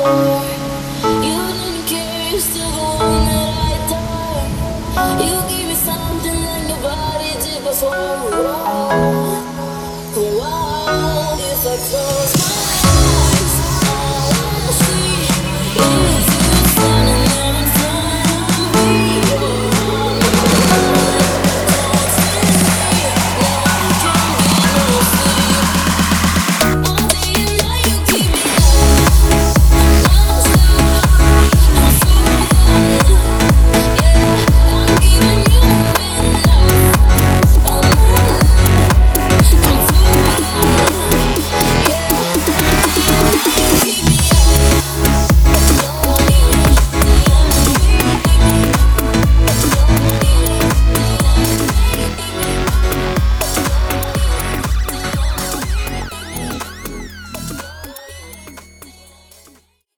You give me something like nobody did before.